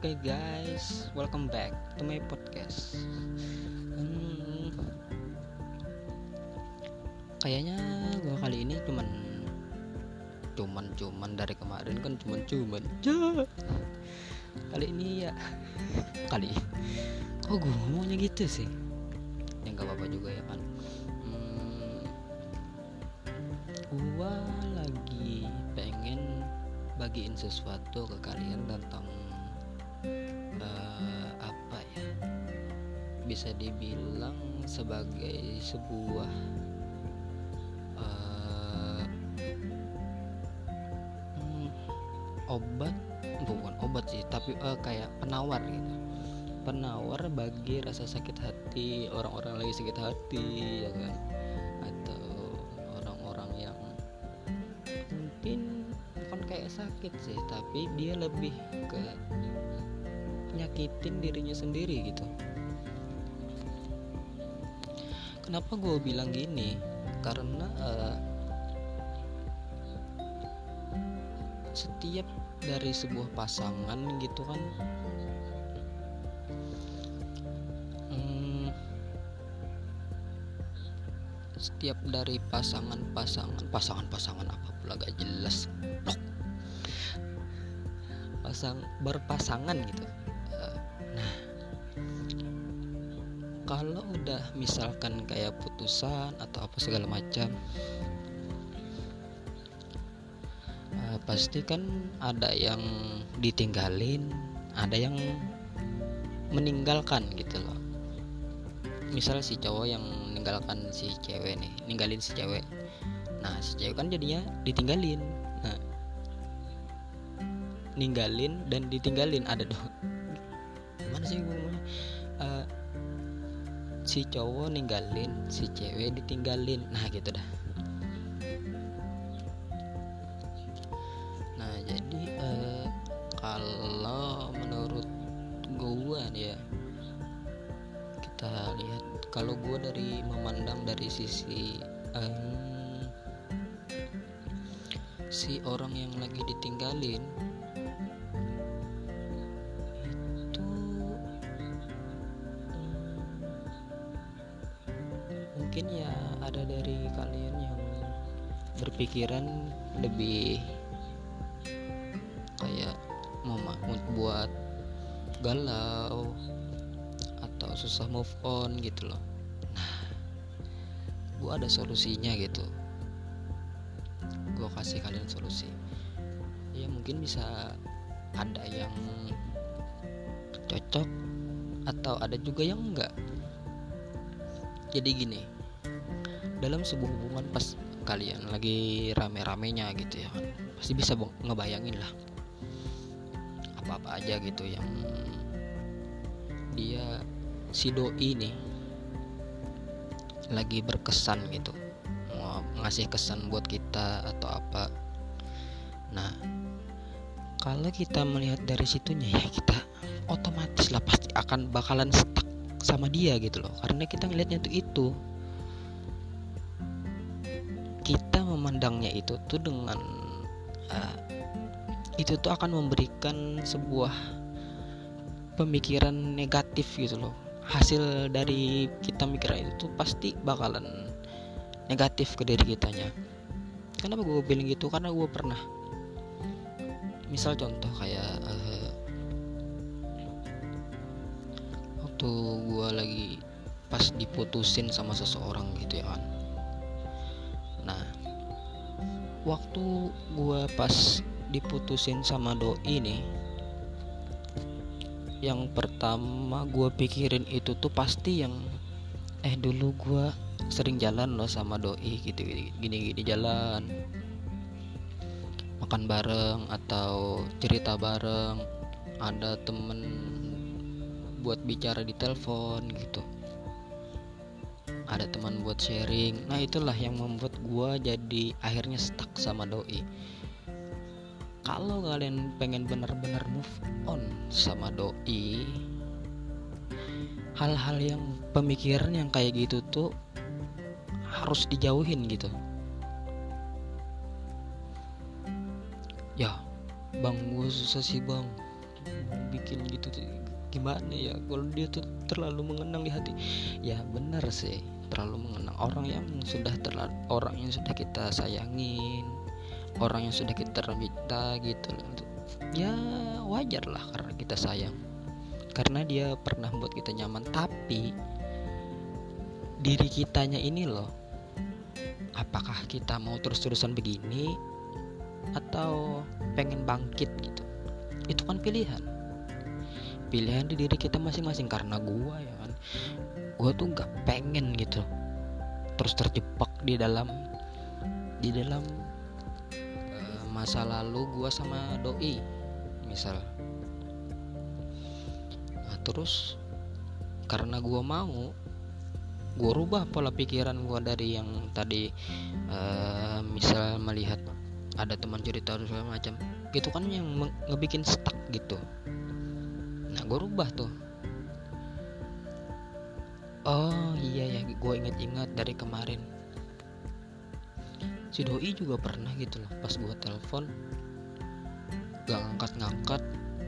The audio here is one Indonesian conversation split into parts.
Oke guys, welcome back to my podcast. Hmm, kayaknya gua kali ini cuman cuman cuman dari kemarin kan cuman cuman. Kali ini ya kali oh gue ngomongnya gitu sih? Ya nggak apa-apa juga ya kan gua lagi pengen bagiin sesuatu ke kalian tentang uh, apa ya? Bisa dibilang sebagai sebuah uh, obat bukan obat sih tapi uh, kayak penawar gitu. Penawar bagi rasa sakit hati orang-orang lagi sakit hati ya kan? Atau orang-orang yang mungkin bukan kayak sakit sih tapi dia lebih ke nyakitin dirinya sendiri gitu. Kenapa gue bilang gini? Karena uh, setiap dari sebuah pasangan gitu kan hmm, setiap dari pasangan-pasangan pasangan-pasangan apa pula gak jelas. Pasang berpasangan gitu kalau udah misalkan kayak putusan atau apa segala macam uh, pasti kan ada yang ditinggalin ada yang meninggalkan gitu loh. Misal si cowok yang meninggalkan si cewek nih ninggalin si cewek. Nah si cewek kan jadinya ditinggalin. Nah ninggalin dan ditinggalin ada dong mana sih gue si cowok ninggalin si cewek ditinggalin. Nah gitu dah. Nah jadi uh, kalau menurut nih ya kita lihat kalau gue dari memandang dari sisi um, si orang yang lagi ditinggalin berpikiran lebih kayak mau buat galau atau susah move on gitu loh. Nah gue ada solusinya gitu. Gue kasih kalian solusi. Ya mungkin bisa ada yang cocok atau ada juga yang enggak. Jadi gini dalam sebuah hubungan pas kalian lagi rame-ramenya gitu ya. Pasti bisa ngebayangin lah. Apa-apa aja gitu yang dia si doi nih lagi berkesan gitu. Mau ngasih kesan buat kita atau apa. Nah kalau kita melihat dari situnya ya kita otomatis lah pasti akan bakalan stuck sama dia gitu loh. Karena kita ngelihatnya tuh itu memandangnya itu tuh dengan uh, itu tuh akan memberikan sebuah pemikiran negatif gitu loh. Hasil dari kita mikir itu tuh pasti bakalan negatif ke diri kitanya. Kenapa gue bilang gitu? Karena gue pernah misal contoh kayak uh, waktu gue lagi pas diputusin sama seseorang gitu ya kan waktu gue pas diputusin sama doi nih yang pertama gue pikirin itu tuh pasti yang eh dulu gue sering jalan loh sama doi gitu gini gini jalan. Makan bareng atau cerita bareng ada temen buat bicara di telepon gitu ada teman buat sharing. Nah itulah yang membuat gue jadi akhirnya stuck sama doi. Kalau kalian pengen bener-bener move on sama doi hal-hal yang pemikiran yang kayak gitu tuh harus dijauhin gitu. Ya bang gue susah sih bang. Bikin gitu gimana ya? Kalau dia tuh terlalu mengenang di hati. Ya benar sih terlalu mengenang orang yang sudah terlalu orang yang sudah kita sayangin orang yang sudah kita minta gitu ya wajar lah karena kita sayang. Karena dia pernah membuat kita nyaman. Tapi diri kitanya ini loh apakah kita mau terus-terusan begini atau pengen bangkit gitu? Itu kan pilihan. Pilihan di diri kita masing-masing. Karena gua ya kan gua tuh nggak pengen gitu terus terjebak di dalam di dalam uh, masa lalu gua sama doi misal. Nah, terus karena gua mau gue rubah pola pikiran gue dari yang tadi uh, misal melihat ada teman cerita segala macam gitu kan yang ngebikin stuck gitu. Nah gue rubah tuh oh iya ya gue inget-inget dari kemarin. Si doi juga pernah gitu loh pas gue telepon gak ngangkat-ngangkat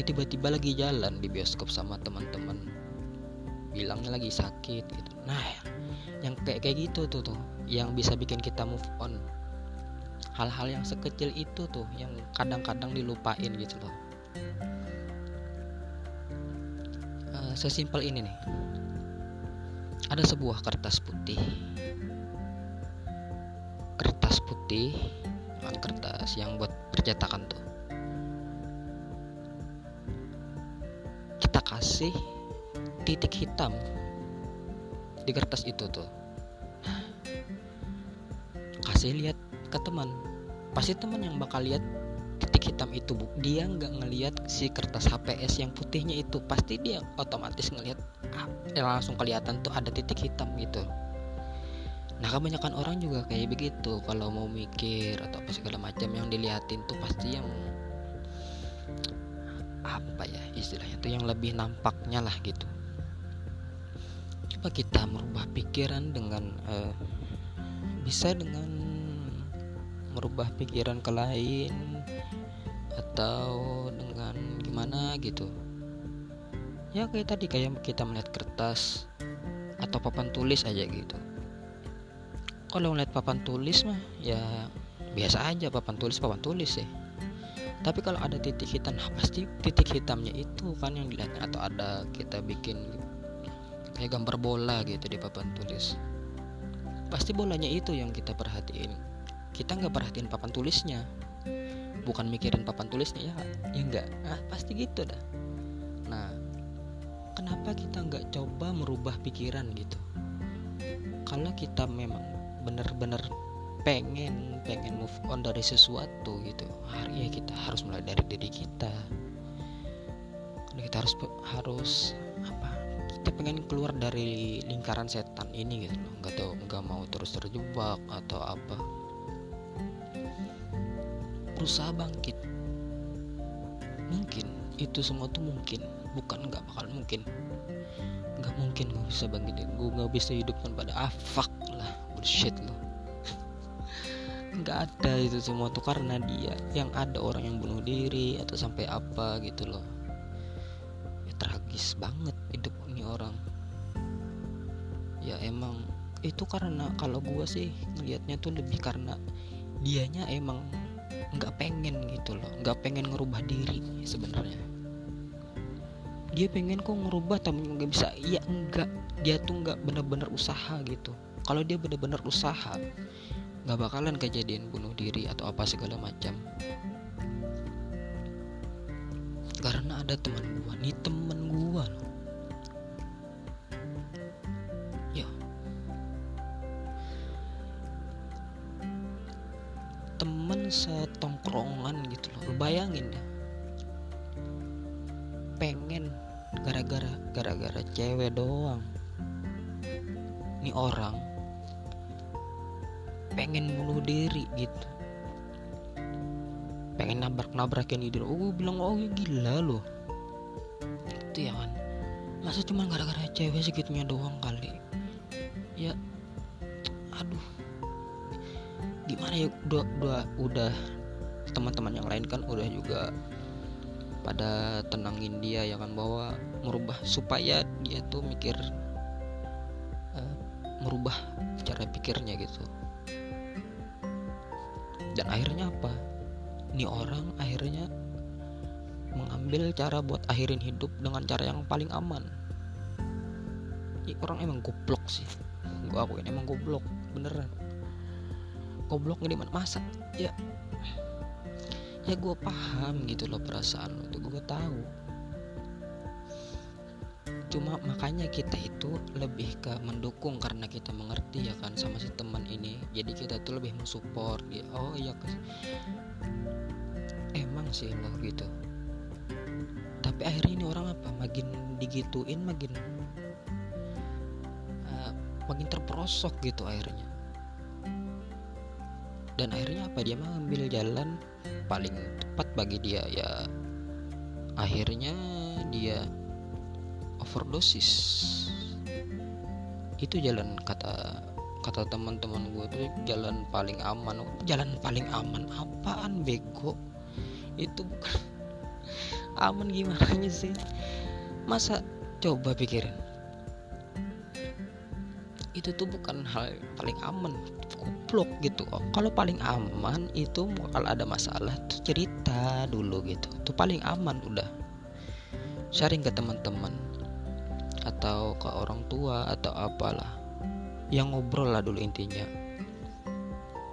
eh tiba-tiba lagi jalan di bioskop sama teman-teman. Bilangnya lagi sakit gitu. Nah yang kayak kayak gitu tuh tuh yang bisa bikin kita move on. Hal-hal yang sekecil itu tuh yang kadang-kadang dilupain gitu loh. Sesimpel ini nih ada sebuah kertas putih. Kertas putih kan kertas yang buat percetakan tuh. Kita kasih titik hitam di kertas itu tuh. Kasih lihat ke teman. Pasti teman yang bakal lihat hitam itu bu. Dia nggak ngelihat si kertas HPS yang putihnya itu. Pasti dia otomatis ngelihat langsung kelihatan tuh ada titik hitam gitu. Nah kebanyakan orang juga kayak begitu. Kalau mau mikir atau apa segala macam yang dilihatin tuh pasti yang apa ya istilahnya tuh yang lebih nampaknya lah gitu. Coba kita merubah pikiran dengan uh, bisa dengan merubah pikiran ke lain atau dengan gimana gitu ya kayak tadi kayak kita melihat kertas atau papan tulis aja gitu. Kalau melihat papan tulis mah ya biasa aja papan tulis papan tulis sih. Tapi kalau ada titik hitam nah pasti titik hitamnya itu kan yang dilihat. Atau ada kita bikin kayak gambar bola gitu di papan tulis. Pasti bolanya itu yang kita perhatiin. Kita nggak perhatiin papan tulisnya. Bukan mikirin papan tulisnya ya ya enggak nah, pasti gitu dah kenapa kita nggak coba merubah pikiran gitu? Kalau kita memang benar-benar pengen pengen move on dari sesuatu gitu. Hari ya kita harus mulai dari diri kita. Kita harus harus apa kita pengen keluar dari lingkaran setan ini gitu loh. Nggak tahu nggak mau terus terjebak atau apa. Berusaha bangkit. Mungkin itu semua tuh mungkin. Bukan nggak bakal mungkin. Nggak mungkin gue bisa bangkit. Gue nggak bisa hidup tanpa ada. Afak lah. Bullshit loh nggak ada itu semua tuh karena dia. Yang ada orang yang bunuh diri atau sampai apa gitu loh. Ya tragis banget hidup ini orang. Ya emang itu karena kalau gue sih ngelihatnya tuh lebih karena dianya emang nggak pengen gitu loh nggak pengen ngerubah diri sebenarnya. Dia pengen kok ngerubah tapi nggak bisa. Iya enggak dia tuh nggak bener-bener usaha gitu. Kalau dia bener-bener usaha nggak bakalan kejadian bunuh diri atau apa segala macam. Karena ada teman gua nih temen gua loh setongkrongan gitu loh. Bayangin ya. Pengen gara-gara gara-gara cewek doang. Ini orang pengen bunuh diri gitu. Pengen nabrak-nabrakin ide oh bilang oh gila loh itu ya kan? Masa cuma gara-gara cewek segitunya doang kali? Ya aduh gimana ya udah udah udah teman-teman yang lain kan udah juga pada tenangin dia ya kan bahwa merubah supaya dia tuh mikir uh, merubah cara pikirnya gitu. Dan akhirnya apa? Ini orang akhirnya mengambil cara buat akhirin hidup dengan cara yang paling aman. Ini orang emang goblok sih. Gua akuin emang goblok beneran goblok di mana? Masa? Ya. Ya gue paham gitu loh perasaan lo itu gue tahu. Cuma makanya kita itu lebih ke mendukung karena kita mengerti ya kan sama si teman ini. Jadi kita tuh lebih mensupport dia. Oh iya emang sih lo gitu. Tapi akhirnya ini orang apa? Makin digituin makin uh, makin terperosok gitu akhirnya dan akhirnya apa? Dia mengambil jalan paling tepat bagi dia ya. Akhirnya dia overdosis. Itu jalan kata kata teman-teman gue tuh jalan paling aman. Jalan paling aman apaan bego? Itu bukan aman gimana sih? Masa coba pikirin. Itu tuh bukan hal paling aman goblok gitu. Oh, kalau paling aman itu kalau ada masalah tuh cerita dulu gitu. Itu paling aman udah. Sharing ke teman-teman atau ke orang tua atau apalah. Yang ngobrol lah dulu intinya.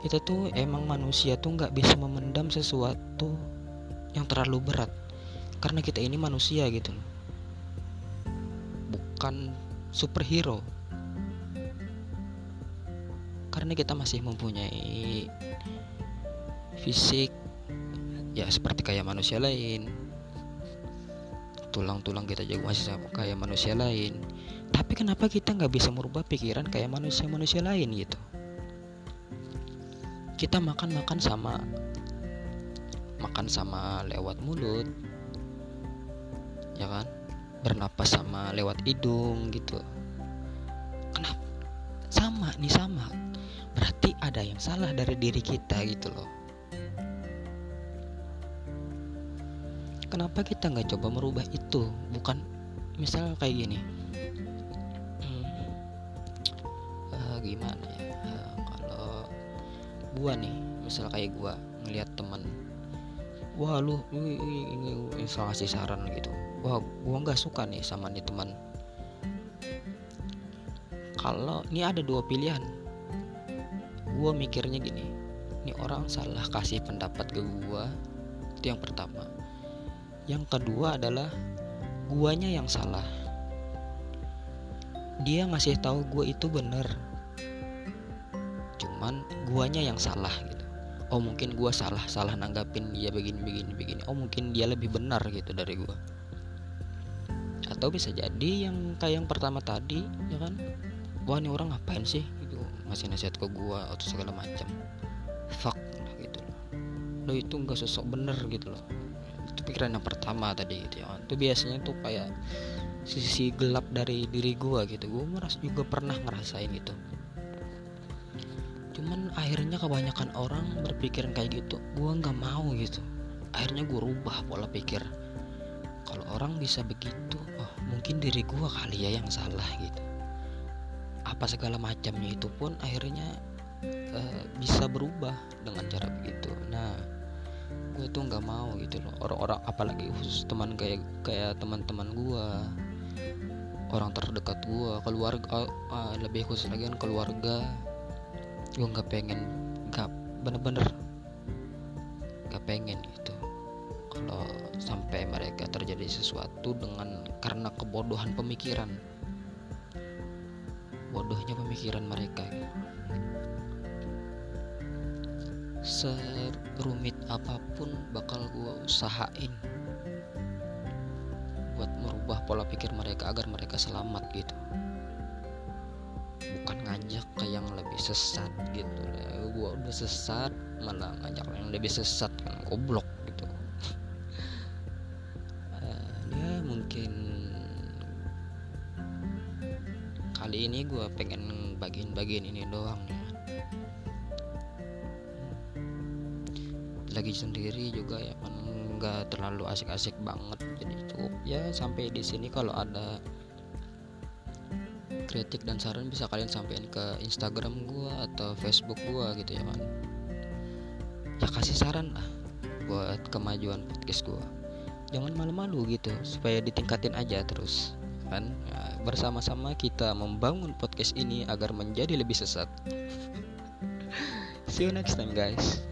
Kita tuh emang manusia tuh nggak bisa memendam sesuatu yang terlalu berat. Karena kita ini manusia gitu. Bukan superhero karena kita masih mempunyai fisik ya seperti kayak manusia lain. Tulang-tulang kita juga masih sama kayak manusia lain. Tapi kenapa kita nggak bisa merubah pikiran kayak manusia-manusia lain gitu? Kita makan-makan sama makan sama lewat mulut ya kan? Bernapas sama lewat hidung gitu. Kenapa? Sama nih sama ada yang salah dari diri kita gitu loh. Kenapa kita nggak coba merubah itu? Bukan misal kayak gini. Hmm, uh, gimana ya? Uh, kalau gua nih misal kayak gua ngelihat teman wah lu ini ngasih saran gitu. Wah gua nggak suka nih sama nih teman. Kalau ini ada dua pilihan gue mikirnya gini ini orang salah kasih pendapat ke gue itu yang pertama. Yang kedua adalah guanya yang salah. Dia ngasih tahu gue itu bener. Cuman guanya yang salah gitu. Oh mungkin gue salah salah nanggapin dia begini begini begini. Oh mungkin dia lebih benar gitu dari gue atau bisa jadi yang kayak yang pertama tadi ya kan? Wah ini orang ngapain sih ngasih nasihat ke gua atau segala macam. Fuck gitu. Loh lo itu nggak sosok bener gitu loh. Itu pikiran yang pertama tadi gitu ya. Itu biasanya tuh kayak sisi gelap dari diri gua gitu. Gua merasa juga pernah ngerasain gitu. Cuman akhirnya kebanyakan orang berpikiran kayak gitu gua nggak mau gitu. Akhirnya gua rubah pola pikir. Kalau orang bisa begitu oh mungkin diri gua kali ya yang salah gitu apa segala macamnya itu pun akhirnya uh, bisa berubah dengan cara begitu. Nah gue tuh nggak mau gitu loh. Orang-orang apalagi khusus teman kayak kayak teman-teman gue orang terdekat gue keluarga uh, lebih khusus lagi kan keluarga gue nggak pengen nggak bener-bener nggak pengen gitu. Kalau sampai mereka terjadi sesuatu dengan karena kebodohan pemikiran bodohnya pemikiran mereka serumit apa pun bakal gue usahain buat merubah pola pikir mereka agar mereka selamat gitu. Bukan ngajak ke yang lebih sesat gitu. Gue udah sesat malah ngajak yang lebih sesat kan goblok gitu. Uh, ya mungkin kali ini gue pengen bagian-bagian ini doang. Ya lagi sendiri juga ya kan nggak terlalu asik-asik banget. Jadi cukup ya sampai di sini kalau ada kritik dan saran bisa kalian sampaikan ke Instagram gua atau Facebook gua gitu ya kan. Ya kasih saran lah buat kemajuan podcast gua. Jangan malu-malu gitu supaya ditingkatin aja terus kan? Ya, bersama-sama kita membangun podcast ini agar menjadi lebih sesat. See you next time guys